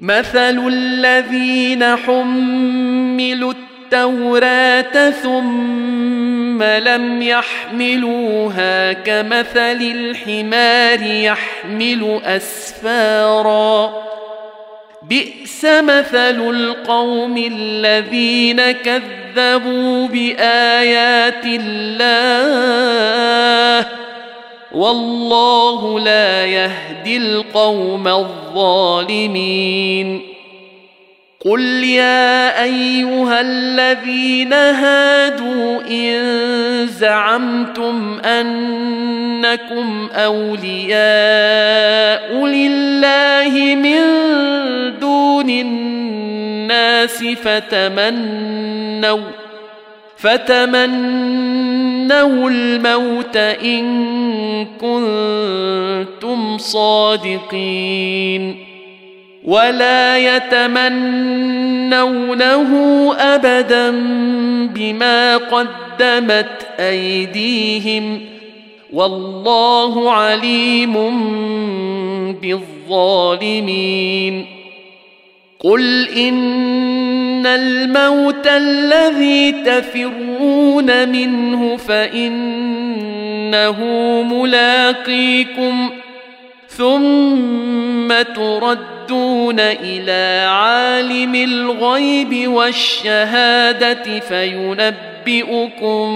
مثل الذين حملوا التوراة ثم لم يحملوها كمثل الحمار يحمل أسفارا. بئس مثل القوم الذين كذبوا بآيات الله. والله لا يهدي القوم الظالمين. قل يا أيها الذين هادوا إن زعمتم أنكم أولياء لله من دون الناس فتمنوا فتمنوا الموت ان كنتم صادقين ولا يتمنونه ابدا بما قدمت ايديهم والله عليم بالظالمين قل ان الموت الذي تفرون منه فانه ملاقيكم ثم تردون إلى عالم الغيب والشهاده فينبئكم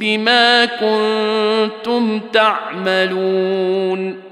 بما كنتم تعملون